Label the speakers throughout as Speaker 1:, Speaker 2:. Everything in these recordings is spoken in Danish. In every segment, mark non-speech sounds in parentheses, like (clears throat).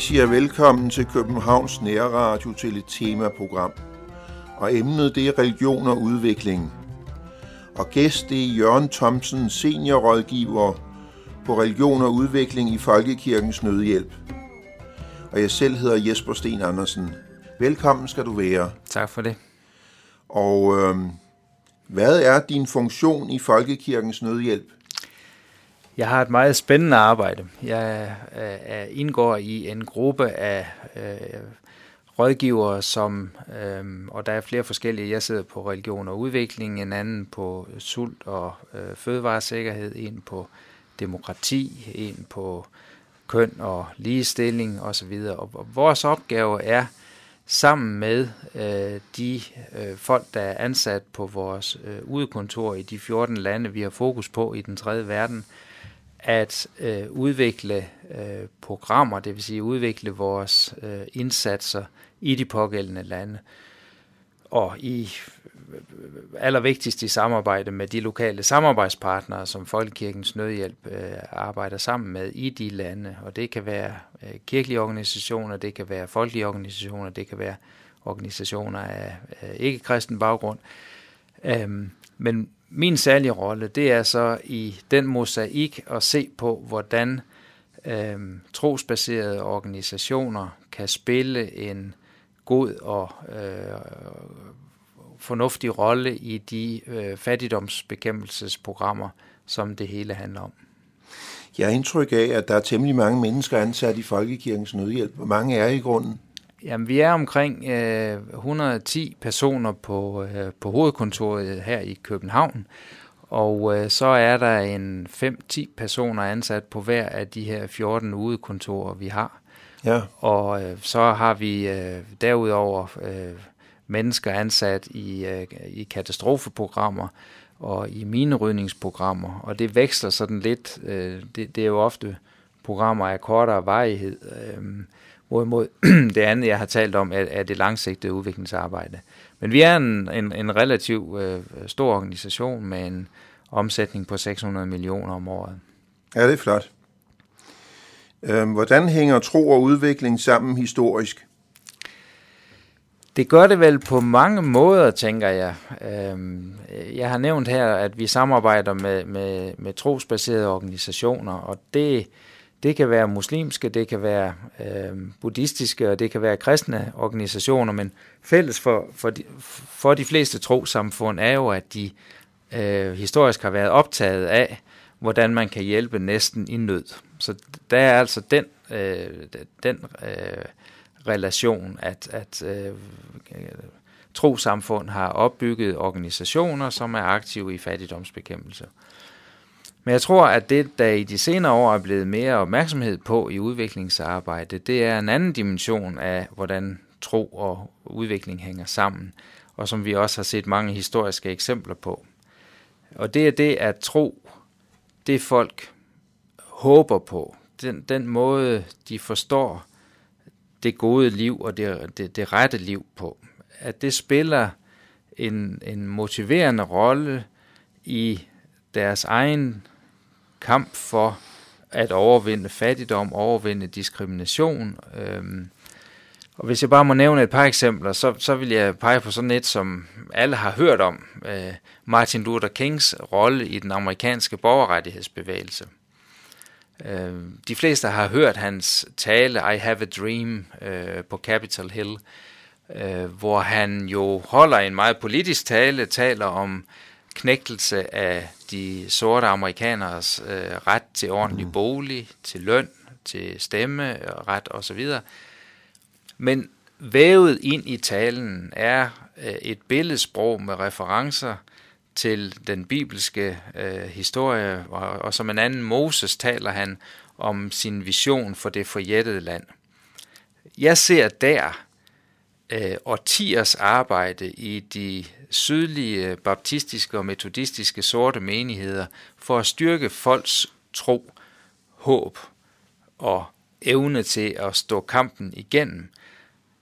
Speaker 1: Siger velkommen til Københavns Nærradio til et temaprogram. Og emnet det er religion og udvikling. Og gæst det er Jørgen Thomsen, seniorrådgiver på religion og udvikling i Folkekirkens Nødhjælp. Og jeg selv hedder Jesper Sten Andersen. Velkommen skal du være.
Speaker 2: Tak for det.
Speaker 1: Og øh, hvad er din funktion i Folkekirkens Nødhjælp?
Speaker 2: Jeg har et meget spændende arbejde. Jeg øh, er, indgår i en gruppe af øh, rådgivere, som, øh, og der er flere forskellige. Jeg sidder på religion og udvikling, en anden på sult og øh, fødevaresikkerhed, en på demokrati, en på køn og ligestilling osv. Og vores opgave er sammen med øh, de øh, folk, der er ansat på vores øh, udekontor i de 14 lande, vi har fokus på i den tredje verden, at øh, udvikle øh, programmer, det vil sige udvikle vores øh, indsatser i de pågældende lande. Og i øh, allervigtigst i samarbejde med de lokale samarbejdspartnere, som Folkekirkens Nødhjælp øh, arbejder sammen med i de lande. Og det kan være øh, kirkelige organisationer, det kan være folkelige organisationer, det kan være organisationer af øh, ikke-kristen baggrund. Øhm, men min særlige rolle, det er så i den mosaik at se på, hvordan øhm, trosbaserede organisationer kan spille en god og øh, fornuftig rolle i de øh, fattigdomsbekæmpelsesprogrammer, som det hele handler om.
Speaker 1: Jeg har indtryk af, at der er temmelig mange mennesker ansat i Folkekirkens Nødhjælp. Hvor mange er I i grunden?
Speaker 2: Jamen, vi er omkring øh, 110 personer på, øh, på hovedkontoret her i København, og øh, så er der en 5-10 personer ansat på hver af de her 14 udekontorer, vi har.
Speaker 1: Ja.
Speaker 2: Og øh, så har vi øh, derudover øh, mennesker ansat i, øh, i katastrofeprogrammer og i minerydningsprogrammer, og det veksler sådan lidt. Øh, det, det er jo ofte programmer af kortere varighed, øh, hvorimod (clears throat) det andet, jeg har talt om, er, er det langsigtede udviklingsarbejde. Men vi er en, en, en relativt øh, stor organisation med en omsætning på 600 millioner om året.
Speaker 1: Ja, det er flot. Øh, hvordan hænger tro og udvikling sammen historisk?
Speaker 2: Det gør det vel på mange måder, tænker jeg. Øhm, jeg har nævnt her, at vi samarbejder med, med, med trosbaserede organisationer, og det, det kan være muslimske, det kan være øh, buddhistiske, og det kan være kristne organisationer, men fælles for, for, de, for de fleste trosamfund er jo, at de øh, historisk har været optaget af, hvordan man kan hjælpe næsten i nød. Så der er altså den, øh, den øh, relation, at, at øh, trosamfund har opbygget organisationer, som er aktive i fattigdomsbekæmpelse. Men jeg tror, at det, der i de senere år er blevet mere opmærksomhed på i udviklingsarbejde, det er en anden dimension af, hvordan tro og udvikling hænger sammen, og som vi også har set mange historiske eksempler på. Og det er det, at tro, det folk håber på, den, den måde, de forstår det gode liv og det, det, det rette liv på. At det spiller en, en motiverende rolle i deres egen kamp for at overvinde fattigdom, overvinde diskrimination. Øhm, og hvis jeg bare må nævne et par eksempler, så, så vil jeg pege på sådan et, som alle har hørt om. Øh, Martin Luther Kings rolle i den amerikanske borgerrettighedsbevægelse. Øh, de fleste har hørt hans tale I Have a Dream øh, på Capitol Hill, øh, hvor han jo holder en meget politisk tale, taler om knægtelse af de sorte amerikaners øh, ret til ordentlig mm. bolig, til løn, til stemmeret osv. Men vævet ind i talen er øh, et billedsprog med referencer til den bibelske øh, historie, og, og som en anden Moses taler han om sin vision for det forjættede land. Jeg ser der øh, årtiers arbejde i de sydlige baptistiske og metodistiske sorte menigheder for at styrke folks tro, håb og evne til at stå kampen igennem.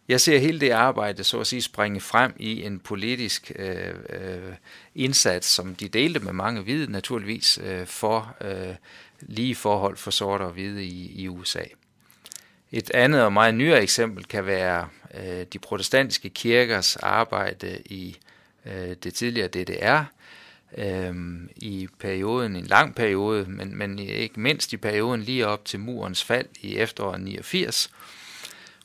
Speaker 2: Jeg ser hele det arbejde så at sige springe frem i en politisk øh, øh, indsats, som de delte med mange hvide naturligvis, øh, for øh, lige forhold for sorte og hvide i, i USA. Et andet og meget nyere eksempel kan være øh, de protestantiske kirkers arbejde i øh, det tidligere DDR, øh, i perioden, en lang periode, men, men ikke mindst i perioden lige op til murens fald i efteråret 89,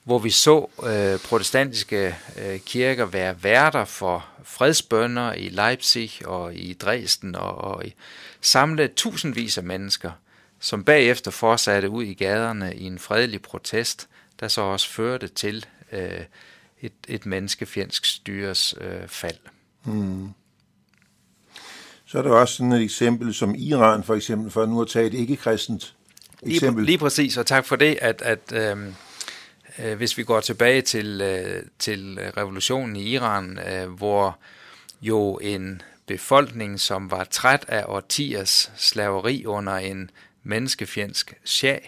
Speaker 2: hvor vi så øh, protestantiske øh, kirker være værter for fredsbønder i Leipzig og i Dresden og, og i, samle tusindvis af mennesker, som bagefter fortsatte ud i gaderne i en fredelig protest, der så også førte til øh, et, et menneskefjendsk styres øh, fald. Hmm.
Speaker 1: Så er der også sådan et eksempel som Iran, for eksempel, for nu at tage et ikke-kristent
Speaker 2: eksempel. Lige, lige præcis, og tak for det, at, at øh, øh, hvis vi går tilbage til, øh, til revolutionen i Iran, øh, hvor jo en befolkning, som var træt af årtiers slaveri under en menneskefjendsk shah,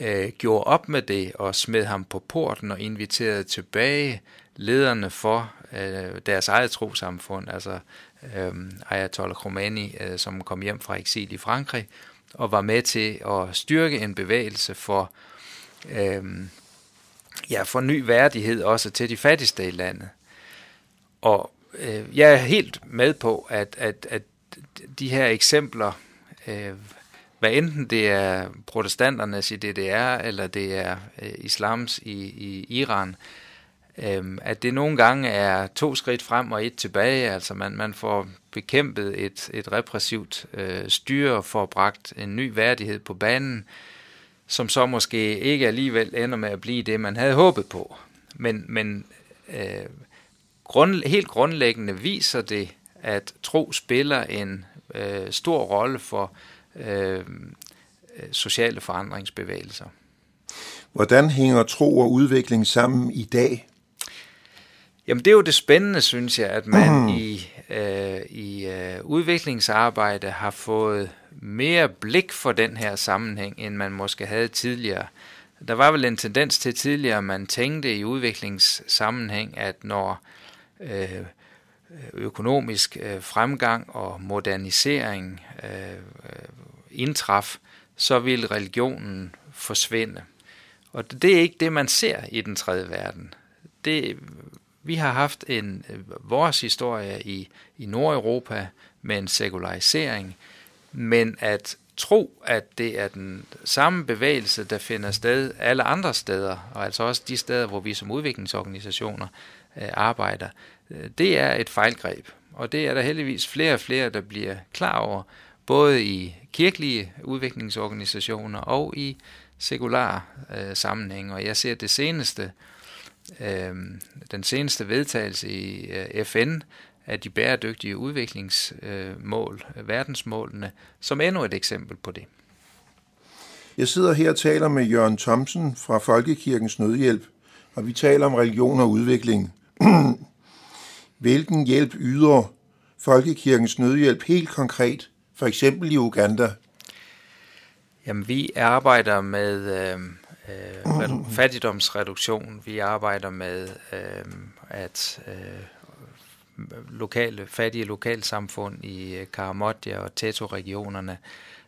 Speaker 2: øh, gjorde op med det og smed ham på porten og inviterede tilbage lederne for øh, deres eget trosamfund, altså øh, Ayatollah Khomeini, øh, som kom hjem fra eksil i Frankrig, og var med til at styrke en bevægelse for, øh, ja, for ny værdighed også til de fattigste i landet. Og øh, jeg er helt med på, at, at, at de her eksempler, øh, hvad enten det er protestanternes i DDR, eller det er øh, islams i, i Iran, øh, at det nogle gange er to skridt frem og et tilbage. Altså man, man får bekæmpet et, et repressivt øh, styre og får bragt en ny værdighed på banen, som så måske ikke alligevel ender med at blive det, man havde håbet på. Men, men øh, grund, helt grundlæggende viser det, at tro spiller en øh, stor rolle for øh, sociale forandringsbevægelser.
Speaker 1: Hvordan hænger tro og udvikling sammen i dag?
Speaker 2: Jamen det er jo det spændende, synes jeg, at man mm. i, øh, i øh, udviklingsarbejde har fået mere blik for den her sammenhæng, end man måske havde tidligere. Der var vel en tendens til tidligere, man tænkte i udviklingssammenhæng, at når øh, økonomisk øh, fremgang og modernisering øh, indtraf, så vil religionen forsvinde. Og det er ikke det, man ser i den tredje verden. Det, vi har haft en vores historie i, i Nordeuropa med en sekularisering, men at tro, at det er den samme bevægelse, der finder sted alle andre steder, og altså også de steder, hvor vi som udviklingsorganisationer øh, arbejder, øh, det er et fejlgreb. Og det er der heldigvis flere og flere, der bliver klar over, både i kirkelige udviklingsorganisationer og i sekular øh, sammenhæng. Og jeg ser det seneste, øh, den seneste vedtagelse i øh, FN af de bæredygtige udviklingsmål, øh, verdensmålene, som endnu et eksempel på det.
Speaker 1: Jeg sidder her og taler med Jørgen Thomsen fra Folkekirkens Nødhjælp, og vi taler om religion og udvikling. (clears throat) Hvilken hjælp yder Folkekirkens Nødhjælp helt konkret, for eksempel i Uganda?
Speaker 2: Jamen, vi arbejder med øhm, øh, øh, fattigdomsreduktion. Vi arbejder med øh, at øh, lokale, fattige lokalsamfund i øh, Karamotja og Teto-regionerne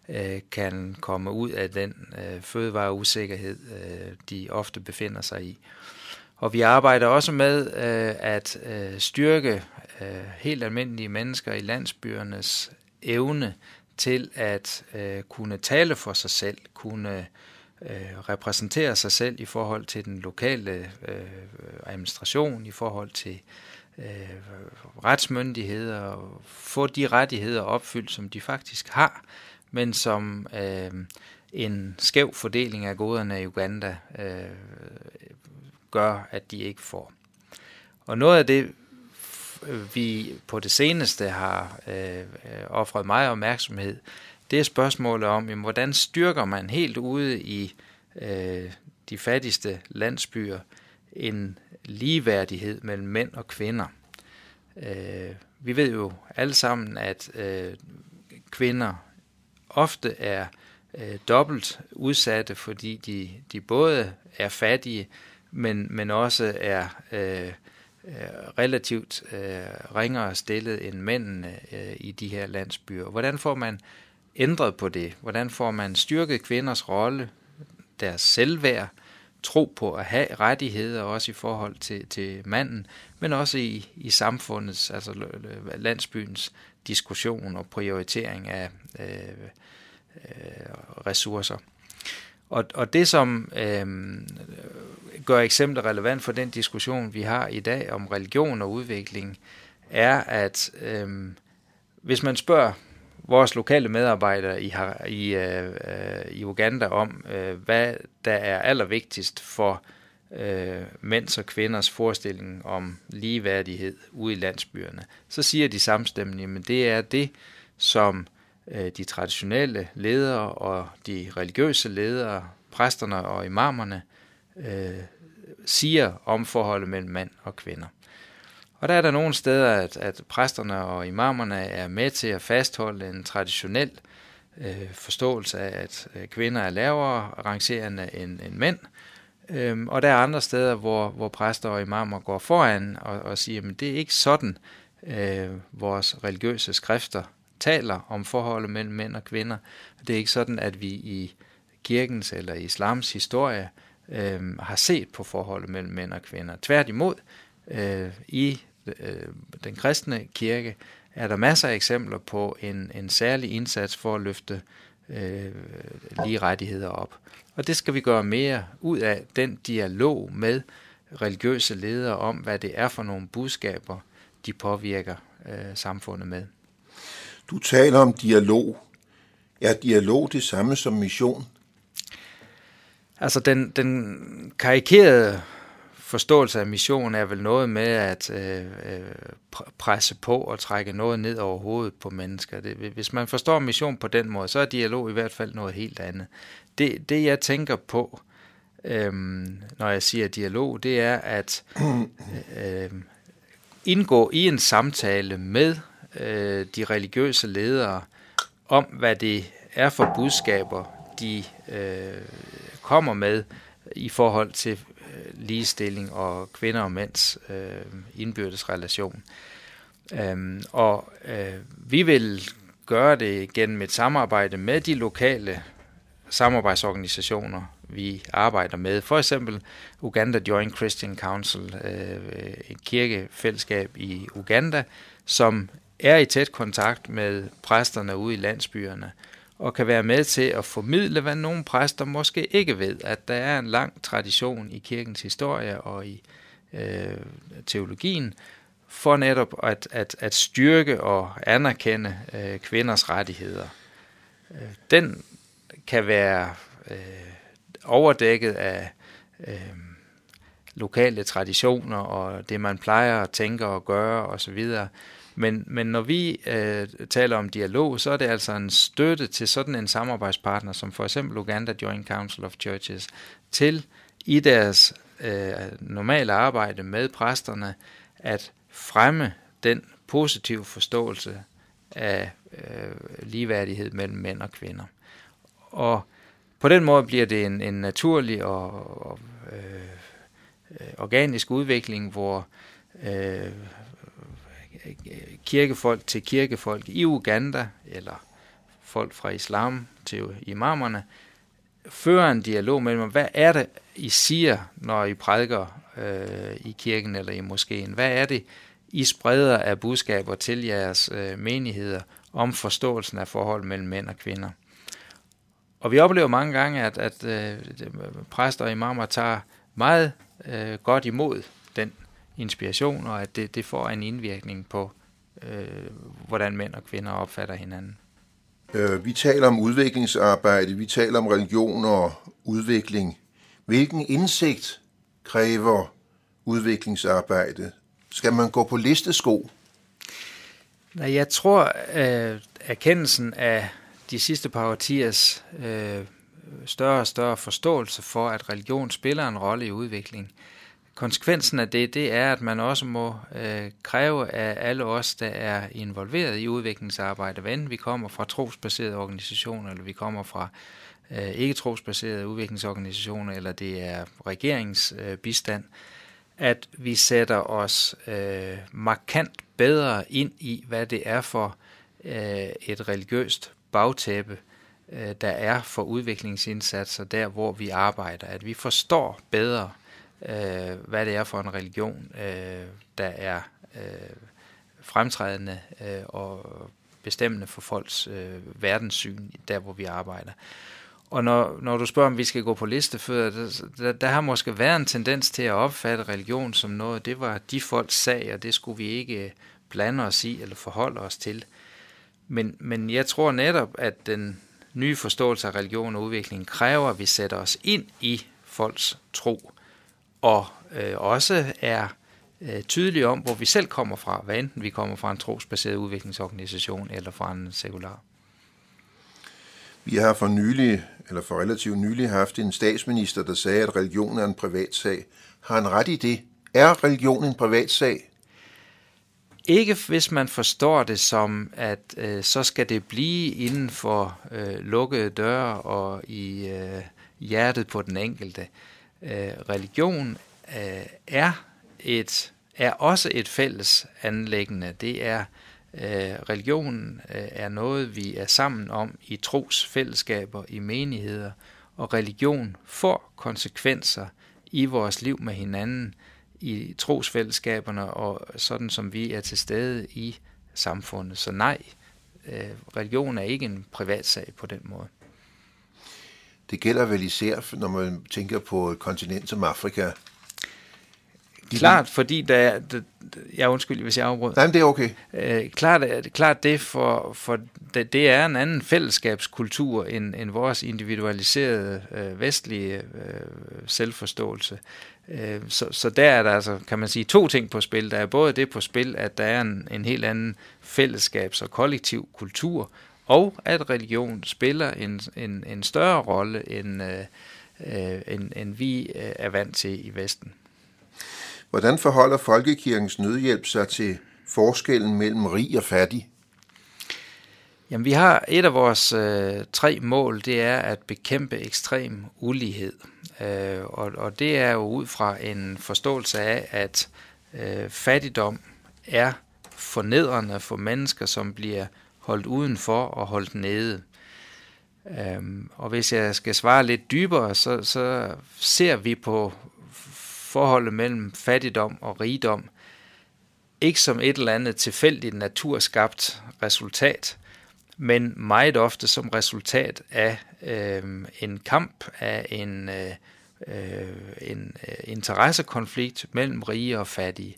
Speaker 2: øh, kan komme ud af den øh, fødevareusikkerhed, øh, de ofte befinder sig i. Og vi arbejder også med øh, at øh, styrke øh, helt almindelige mennesker i landsbyernes evne til at øh, kunne tale for sig selv, kunne øh, repræsentere sig selv i forhold til den lokale øh, administration, i forhold til øh, retsmyndigheder, og få de rettigheder opfyldt, som de faktisk har, men som øh, en skæv fordeling af goderne i Uganda øh, gør, at de ikke får. Og noget af det, vi på det seneste har øh, offret meget opmærksomhed, det er spørgsmålet om, jamen, hvordan styrker man helt ude i øh, de fattigste landsbyer en ligeværdighed mellem mænd og kvinder. Øh, vi ved jo alle sammen, at øh, kvinder ofte er øh, dobbelt udsatte, fordi de, de både er fattige, men, men også er øh, øh, relativt øh, ringere stillet end mændene øh, i de her landsbyer. Hvordan får man ændret på det? Hvordan får man styrket kvinders rolle, deres selvværd, tro på at have rettigheder, også i forhold til, til manden, men også i, i samfundets, altså landsbyens diskussion og prioritering af øh, øh, ressourcer. Og, og det, som øh, gør eksemplet relevant for den diskussion, vi har i dag om religion og udvikling, er, at øh, hvis man spørger vores lokale medarbejdere i, i, øh, øh, i Uganda om, øh, hvad der er allervigtigst for øh, mænds og kvinders forestilling om ligeværdighed ude i landsbyerne, så siger de samstemmende, at det er det, som øh, Øh, de traditionelle ledere og de religiøse ledere, præsterne og imamerne, øh, siger om forholdet mellem mand og kvinder. Og der er der nogle steder, at, at præsterne og imamerne er med til at fastholde en traditionel øh, forståelse af, at øh, kvinder er lavere rangerende end, end mænd. Øhm, og der er andre steder, hvor, hvor præster og imamer går foran og, og siger, at det er ikke sådan, øh, vores religiøse skrifter taler om forholdet mellem mænd og kvinder. Det er ikke sådan, at vi i kirkens eller islams historie øh, har set på forholdet mellem mænd og kvinder. Tværtimod, øh, i øh, den kristne kirke er der masser af eksempler på en, en særlig indsats for at løfte øh, lige rettigheder op. Og det skal vi gøre mere ud af, den dialog med religiøse ledere om, hvad det er for nogle budskaber, de påvirker øh, samfundet med.
Speaker 1: Du taler om dialog. Er dialog det samme som mission?
Speaker 2: Altså den, den karikerede forståelse af mission er vel noget med at øh, øh presse på og trække noget ned over hovedet på mennesker. Det, hvis man forstår mission på den måde, så er dialog i hvert fald noget helt andet. Det, det jeg tænker på, øh, når jeg siger dialog, det er at (clears throat) øh, øh, indgå i en samtale med øh, de religiøse ledere om, hvad det er for budskaber, de øh, kommer med i forhold til øh, ligestilling og kvinder og mænds øh, indbyrdes relation. Øhm, og øh, vi vil gøre det gennem et samarbejde med de lokale samarbejdsorganisationer, vi arbejder med. For eksempel Uganda Joint Christian Council, øh, et kirkefællesskab i Uganda, som er i tæt kontakt med præsterne ude i landsbyerne, og kan være med til at formidle, hvad nogle præster måske ikke ved, at der er en lang tradition i kirkens historie og i øh, teologien, for netop at, at, at styrke og anerkende øh, kvinders rettigheder. Øh, den kan være øh, overdækket af øh, lokale traditioner og det, man plejer at tænke og gøre osv., men, men når vi øh, taler om dialog, så er det altså en støtte til sådan en samarbejdspartner, som for eksempel Uganda Joint Council of Churches, til i deres øh, normale arbejde med præsterne at fremme den positive forståelse af øh, ligeværdighed mellem mænd og kvinder. Og på den måde bliver det en, en naturlig og, og øh, øh organisk udvikling, hvor øh, Øh, kirkefolk til kirkefolk i Uganda, eller folk fra islam til imamerne, fører en dialog mellem, hvad er det, I siger, når I prædiker øh, i kirken eller i moskeen? Hvad er det, I spreder af budskaber til jeres øh, menigheder om forståelsen af forhold mellem mænd og kvinder? Og vi oplever mange gange, at, at øh, præster og imamer tager meget øh, godt imod den inspiration, og at det, det får en indvirkning på, øh, hvordan mænd og kvinder opfatter hinanden.
Speaker 1: Øh, vi taler om udviklingsarbejde, vi taler om religion og udvikling. Hvilken indsigt kræver udviklingsarbejde? Skal man gå på listesko?
Speaker 2: Nej, jeg tror, at erkendelsen af de sidste par årtiers øh, større og større forståelse for, at religion spiller en rolle i udvikling, Konsekvensen af det, det er, at man også må øh, kræve af alle os, der er involveret i udviklingsarbejde, hvad enten vi kommer fra trosbaserede organisationer, eller vi kommer fra øh, ikke-trosbaserede udviklingsorganisationer, eller det er regeringsbistand, øh, at vi sætter os øh, markant bedre ind i, hvad det er for øh, et religiøst bagtæppe, øh, der er for udviklingsindsatser der, hvor vi arbejder. At vi forstår bedre, øh, hvad det er for en religion, øh, der er øh, fremtrædende øh, og bestemmende for folks øh, verdenssyn, der hvor vi arbejder. Og når, når du spørger, om vi skal gå på listefødder, der, der, der har måske været en tendens til at opfatte religion som noget, det var de folks sag, og det skulle vi ikke øh, blande os i eller forholde os til. Men, men jeg tror netop, at den nye forståelse af religion og udvikling kræver, at vi sætter os ind i folks tro, og øh, også er øh, tydelige om, hvor vi selv kommer fra, hvad enten vi kommer fra en trosbaseret udviklingsorganisation eller fra en sekular.
Speaker 1: Vi har for nylig, eller for relativt nylig, haft en statsminister, der sagde, at religion er en privat sag. Har han ret i det? Er religion en privat sag?
Speaker 2: Ikke hvis man forstår det som, at øh, så skal det blive inden for øh, lukkede døre og i øh, hjertet på den enkelte. Øh, religion øh, er et er også et fælles anlæggende. Det er øh, religion øh, er noget, vi er sammen om i trosfællesskaber, i menigheder, og religion får konsekvenser i vores liv med hinanden, i trosfællesskaberne, og sådan som vi er til stede i samfundet. Så nej, øh, religion er ikke en privatsag på den måde.
Speaker 1: Det gælder vel især, når man tænker på et kontinent som Afrika,
Speaker 2: Klart, fordi der, der jeg undskyld, hvis jeg afbryder.
Speaker 1: Nej, det er okay.
Speaker 2: Øh, klart, klart det, for, for det, det er en anden fællesskabskultur end, end vores individualiserede øh, vestlige øh, selvforståelse. Øh, så, så der er der altså, kan man sige, to ting på spil. Der er både det på spil, at der er en, en helt anden fællesskabs- og kollektiv kultur, og at religion spiller en, en, en større rolle, end, øh, øh end, end vi øh, er vant til i Vesten.
Speaker 1: Hvordan forholder Folkekirkens nødhjælp sig til forskellen mellem rig og fattig?
Speaker 2: Jamen, vi har et af vores øh, tre mål, det er at bekæmpe ekstrem ulighed. Øh, og, og det er jo ud fra en forståelse af, at øh, fattigdom er fornedrende for mennesker, som bliver holdt udenfor og holdt nede. Øhm, og hvis jeg skal svare lidt dybere, så, så ser vi på forholdet mellem fattigdom og rigdom ikke som et eller andet tilfældigt naturskabt resultat, men meget ofte som resultat af øh, en kamp, af en, øh, øh, en øh, interessekonflikt mellem rige og fattige.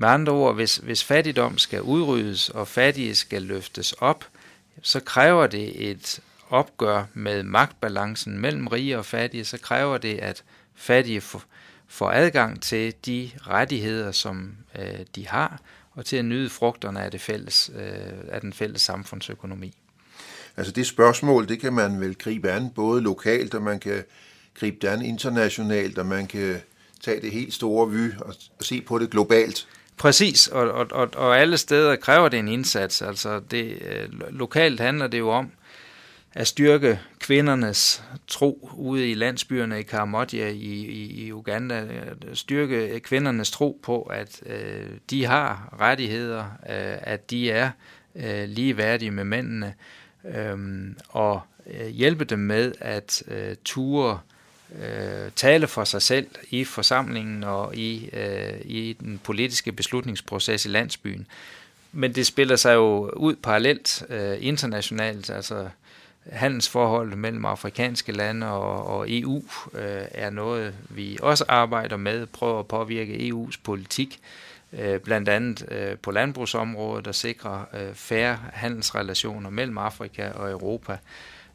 Speaker 2: Med andre ord, hvis, hvis fattigdom skal udryddes og fattige skal løftes op, så kræver det et opgør med magtbalancen mellem rige og fattige, så kræver det, at fattige får, adgang til de rettigheder, som øh, de har, og til at nyde frugterne af, det fælles, øh, af den fælles samfundsøkonomi.
Speaker 1: Altså det spørgsmål, det kan man vel gribe an både lokalt, og man kan gribe det an internationalt, og man kan tage det helt store vy og se på det globalt.
Speaker 2: Præcis, og, og, og, og alle steder kræver det en indsats. Altså det, øh, lokalt handler det jo om at styrke kvindernes tro ude i landsbyerne i Karamodja i, i, i Uganda, styrke kvindernes tro på, at øh, de har rettigheder, øh, at de er øh, ligeværdige med mændene, øhm, øh, og hjælpe dem med at øh, ture øh, Øh, tale for sig selv i forsamlingen og i, øh, i den politiske beslutningsproces i landsbyen. Men det spiller sig jo ud parallelt øh, internationalt, altså handelsforholdet mellem afrikanske lande og, og EU øh, er noget, vi også arbejder med, prøver at påvirke EU's politik, øh, blandt andet øh, på landbrugsområdet, der sikrer øh, færre handelsrelationer mellem Afrika og Europa. Øh,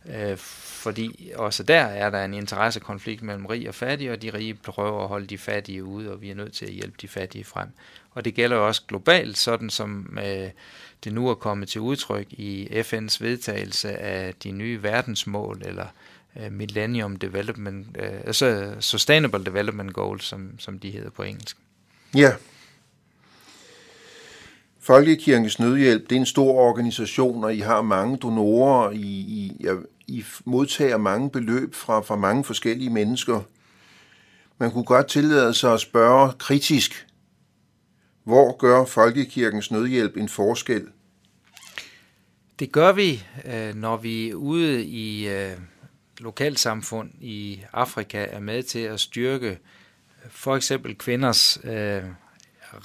Speaker 2: Øh, fordi også der er der en interessekonflikt mellem rig og fattig, og de rige prøver at holde de fattige ude, og vi er nødt til at hjælpe de fattige frem. Og det gælder også globalt, sådan som øh, det nu er kommet til udtryk i FN's vedtagelse af de nye verdensmål, eller øh, Millennium Development, uh, altså Sustainable Development Goals, som, som de hedder på engelsk.
Speaker 1: Ja. Folkekirkens Nødhjælp, det er en stor organisation, og I har mange donorer, I, I, jeg i modtager mange beløb fra, fra mange forskellige mennesker. Man kunne godt tillade sig at spørge kritisk, hvor gør Folkekirkens Nødhjælp en forskel?
Speaker 2: Det gør vi, øh, når vi ude i øh, lokalsamfund i Afrika er med til at styrke øh, for eksempel kvinders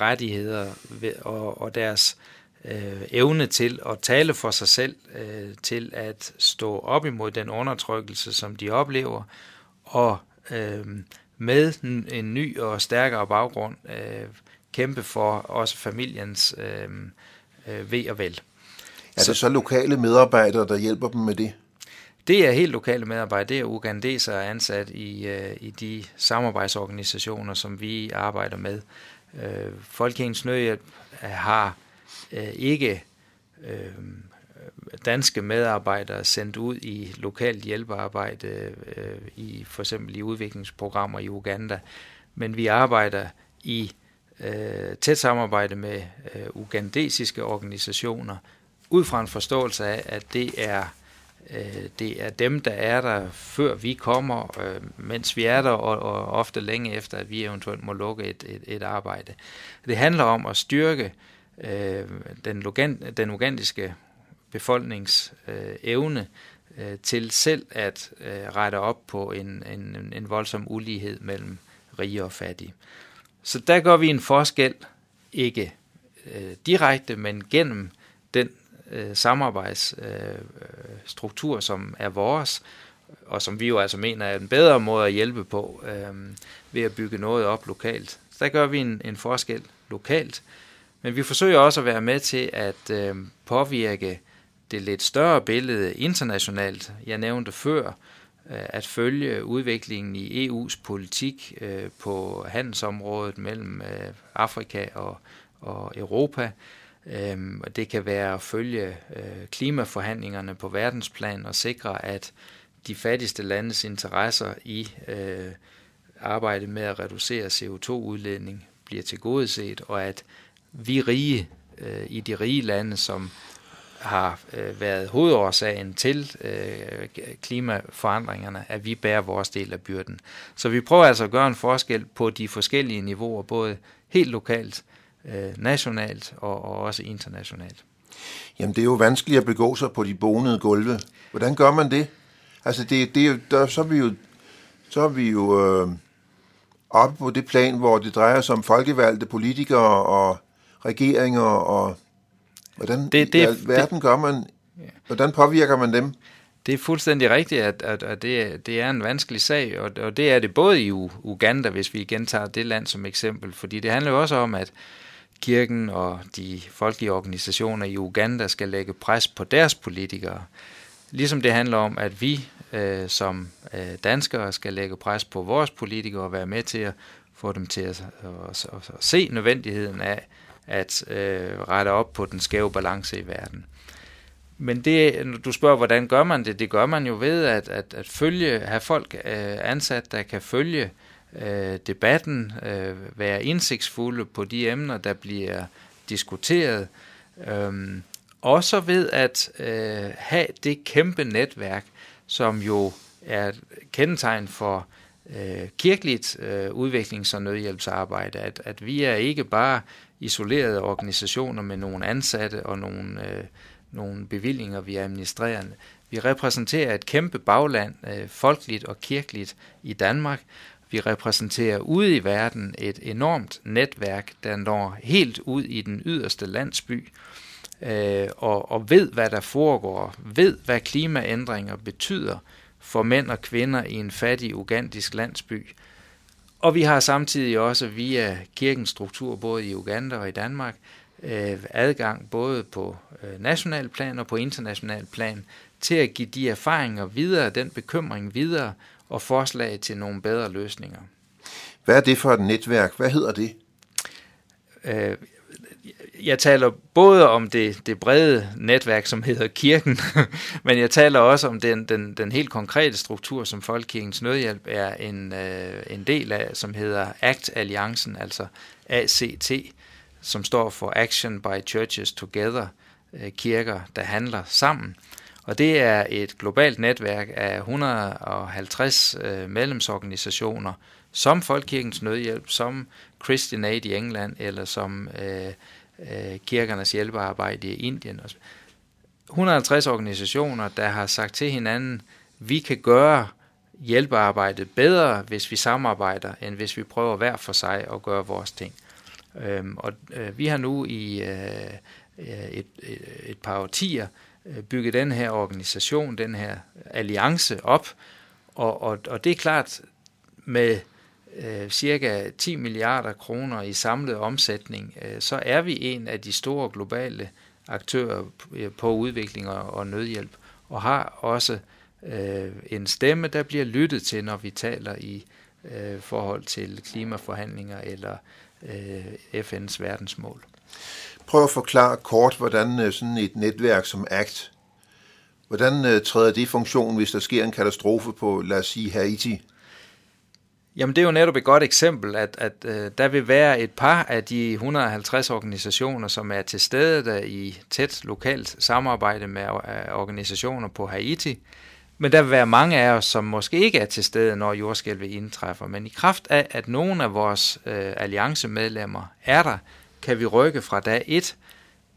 Speaker 2: rettigheder og, og deres øh, evne til at tale for sig selv, øh, til at stå op imod den undertrykkelse, som de oplever, og øh, med en ny og stærkere baggrund øh, kæmpe for også familiens øh, øh, ved og vel.
Speaker 1: Er det så lokale medarbejdere, der hjælper dem med det?
Speaker 2: Det er helt lokale medarbejdere. Det er ugandesere ansat i, øh, i de samarbejdsorganisationer, som vi arbejder med. Øh, Folkekirkens Nødhjælp har øh, ikke øh, danske medarbejdere sendt ud i lokalt hjælpearbejde, øh, i for eksempel i udviklingsprogrammer i Uganda, men vi arbejder i øh, tæt samarbejde med øh, ugandesiske organisationer, ud fra en forståelse af, at det er øh, det er dem, der er der, før vi kommer, øh, mens vi er der, og, og ofte længe efter, at vi eventuelt må lukke et, et, et arbejde. Det handler om at styrke øh, øh, den, logan, den ugandiske befolknings øh, evne øh, til selv at øh, rette op på en, en, en voldsom ulighed mellem rige og fattige. Så der gør vi en forskel, ikke øh, direkte, men gennem den øh, samarbejdsstruktur, øh, som er vores, og som vi jo altså mener er en bedre måde at hjælpe på, øh, ved at bygge noget op lokalt. Så der gør vi en, en forskel lokalt, men vi forsøger også at være med til at øh, påvirke det lidt større billede internationalt. Jeg nævnte før, øh, at følge udviklingen i EU's politik øh, på handelsområdet mellem øh, Afrika og, og Europa. Øhm, det kan være at følge øh, klimaforhandlingerne på verdensplan og sikre, at de fattigste landes interesser i øh, arbejdet med at reducere CO2-udledning bliver tilgodeset, og at vi rige øh, i de rige lande, som har øh, været hovedårsagen til øh, klimaforandringerne, at vi bærer vores del af byrden. Så vi prøver altså at gøre en forskel på de forskellige niveauer, både helt lokalt, øh, nationalt og, og også internationalt.
Speaker 1: Jamen det er jo vanskeligt at begå sig på de bonede gulve. Hvordan gør man det? Altså det, det der, så er vi jo, så er vi jo øh, oppe på det plan, hvor det drejer sig om folkevalgte politikere og regeringer og Hvordan det, det, i verden gør man, hvordan påvirker man dem?
Speaker 2: Det er fuldstændig rigtigt, at, at, at det, det er en vanskelig sag, og, og det er det både i Uganda, hvis vi igen tager det land som eksempel, fordi det handler jo også om, at kirken og de folkelige organisationer i Uganda skal lægge pres på deres politikere. Ligesom det handler om, at vi øh, som øh, danskere skal lægge pres på vores politikere og være med til at få dem til at, at, at, at se nødvendigheden af, at øh, rette op på den skæve balance i verden. Men det, når du spørger, hvordan gør man det? Det gør man jo ved at, at, at følge, have folk øh, ansat, der kan følge øh, debatten, øh, være indsigtsfulde på de emner, der bliver diskuteret. Øh, også ved at øh, have det kæmpe netværk, som jo er kendetegn for øh, kirkeligt øh, udviklings- og nødhjælpsarbejde, at, at vi er ikke bare isolerede organisationer med nogle ansatte og nogle, øh, nogle bevillinger, vi administrerer. Vi repræsenterer et kæmpe bagland, øh, folkeligt og kirkeligt i Danmark. Vi repræsenterer ude i verden et enormt netværk, der når helt ud i den yderste landsby, øh, og, og ved, hvad der foregår, ved, hvad klimaændringer betyder for mænd og kvinder i en fattig ugandisk landsby. Og vi har samtidig også via kirkens struktur, både i Uganda og i Danmark, øh, adgang både på øh, national plan og på international plan til at give de erfaringer videre, den bekymring videre og forslag til nogle bedre løsninger.
Speaker 1: Hvad er det for et netværk? Hvad hedder det?
Speaker 2: Øh, jeg taler både om det, det brede netværk, som hedder kirken, (laughs) men jeg taler også om den, den, den helt konkrete struktur, som Folkekirkens Nødhjælp er en, øh, en del af, som hedder ACT-alliancen, altså ACT, som står for Action by Churches Together, øh, kirker, der handler sammen. Og det er et globalt netværk af 150 øh, medlemsorganisationer, som Folkekirkens Nødhjælp, som Christian Aid i England, eller som øh, øh, kirkernes hjælpearbejde i Indien. 150 organisationer, der har sagt til hinanden, vi kan gøre hjælpearbejdet bedre, hvis vi samarbejder, end hvis vi prøver hver for sig at gøre vores ting. Øhm, og øh, vi har nu i øh, øh et, et, et par årtier øh, bygget den her organisation, den her alliance op, og, og, og det er klart, med øh, cirka 10 milliarder kroner i samlet omsætning, øh, så er vi en af de store globale aktører øh, på udvikling og, og nødhjælp, og har også øh, en stemme, der bliver lyttet til, når vi taler i øh, forhold til klimaforhandlinger eller øh, FN's verdensmål.
Speaker 1: Prøv at forklare kort, hvordan øh, sådan et netværk som ACT, hvordan øh, træder det i funktion, hvis der sker en katastrofe på, lad os sige, Haiti?
Speaker 2: Jamen det er jo netop et godt eksempel, at, at øh, der vil være et par af de 150 organisationer, som er til stede der i tæt lokalt samarbejde med øh, organisationer på Haiti. Men der vil være mange af os, som måske ikke er til stede, når jordskælvet indtræffer. Men i kraft af, at nogle af vores øh, alliancemedlemmer er der, kan vi rykke fra dag 1.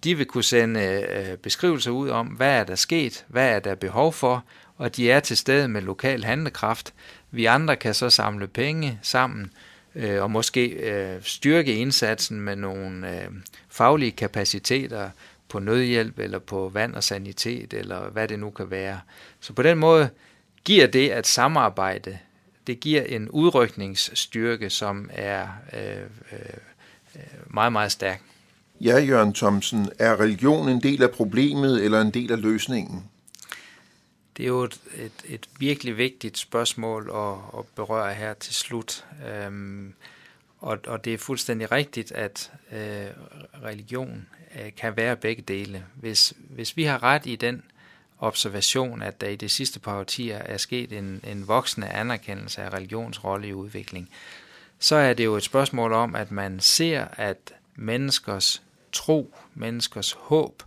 Speaker 2: De vil kunne sende øh, beskrivelser ud om, hvad er der sket, hvad er der behov for, og de er til stede med lokal handlekraft. Vi andre kan så samle penge sammen øh, og måske øh, styrke indsatsen med nogle øh, faglige kapaciteter på nødhjælp eller på vand og sanitet eller hvad det nu kan være. Så på den måde giver det at samarbejde, det giver en udrykningsstyrke, som er øh, øh, meget, meget stærk.
Speaker 1: Ja, Jørgen Thomsen, er religion en del af problemet eller en del af løsningen?
Speaker 2: Det er jo et, et, et virkelig vigtigt spørgsmål at, at berøre her til slut. Øhm, og, og det er fuldstændig rigtigt, at øh, religion øh, kan være begge dele. Hvis, hvis vi har ret i den observation, at der i de sidste par årtier er sket en, en voksende anerkendelse af religions rolle i udvikling, så er det jo et spørgsmål om, at man ser, at menneskers tro, menneskers håb,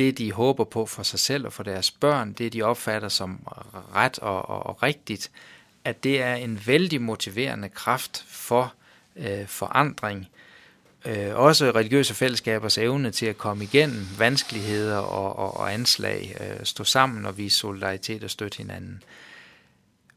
Speaker 2: det de håber på for sig selv og for deres børn, det de opfatter som ret og, og, og rigtigt, at det er en vældig motiverende kraft for øh, forandring. Øh, også religiøse fællesskabers evne til at komme igennem vanskeligheder og, og, og anslag, øh, stå sammen og vise solidaritet og støtte hinanden.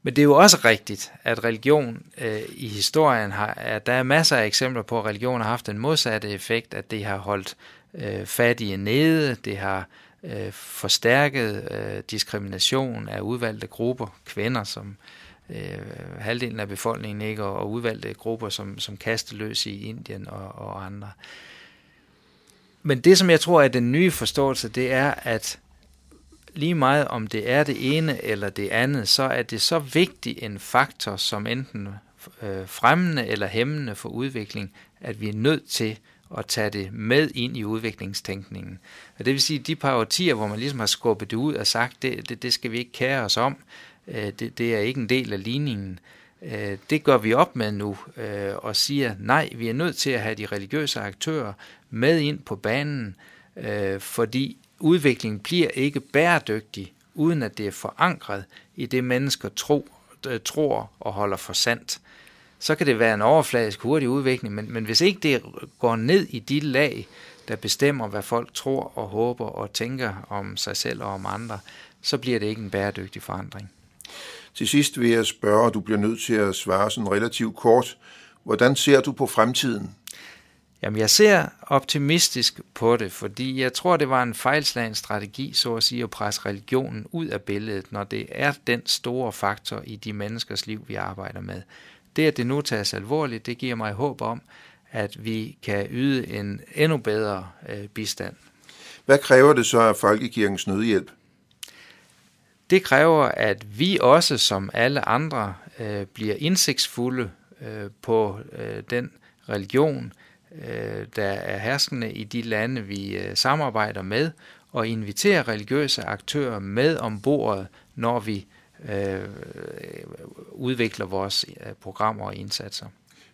Speaker 2: Men det er jo også rigtigt, at religion øh, i historien har, at der er masser af eksempler på, at religion har haft en modsatte effekt, at det har holdt øh, fattige nede, det har øh, forstærket øh, diskrimination af udvalgte grupper, kvinder som øh, halvdelen af befolkningen ikke, og, og udvalgte grupper som, som kasteløs i Indien og, og andre. Men det, som jeg tror er den nye forståelse, det er, at lige meget om det er det ene eller det andet, så er det så vigtig en faktor som enten øh, fremmende eller hæmmende for udvikling, at vi er nødt til at tage det med ind i udviklingstænkningen. Og det vil sige, at de par årtier, hvor man ligesom har skubbet det ud og sagt, det, det, det skal vi ikke kære os om, øh, det, det er ikke en del af ligningen, øh, det gør vi op med nu øh, og siger, nej, vi er nødt til at have de religiøse aktører med ind på banen, fordi udviklingen bliver ikke bæredygtig, uden at det er forankret i det, mennesker tro, tror og holder for sandt så kan det være en overfladisk hurtig udvikling, men, men hvis ikke det går ned i de lag, der bestemmer, hvad folk tror og håber og tænker om sig selv og om andre, så bliver det ikke en bæredygtig forandring.
Speaker 1: Til sidst vil jeg spørge, og du bliver nødt til at svare sådan relativt kort. Hvordan ser du på fremtiden?
Speaker 2: Jamen, jeg ser optimistisk på det, fordi jeg tror, det var en fejlslagen strategi, så at sige, at presse religionen ud af billedet, når det er den store faktor i de menneskers liv, vi arbejder med. Det, at det nu tages alvorligt, det giver mig håb om, at vi kan yde en endnu bedre øh, bistand.
Speaker 1: Hvad kræver det så af Folkekirkens nødhjælp?
Speaker 2: Det kræver, at vi også, som alle andre, øh, bliver indsigtsfulde øh, på øh, den religion, øh, der er herskende i de lande, vi øh, samarbejder med, og inviterer religiøse aktører med om bordet, når vi øh, udvikler vores øh, programmer og indsatser.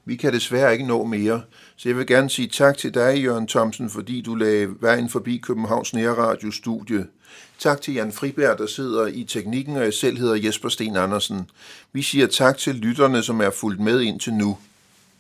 Speaker 1: Vi kan desværre ikke nå mere, så jeg vil gerne sige tak til dig, Jørgen Thomsen, fordi du lagde vejen forbi Københavns Nærradio Studie. Tak til Jan Friberg, der sidder i teknikken, og jeg selv hedder Jesper Sten Andersen. Vi siger tak til lytterne, som er fulgt med indtil nu.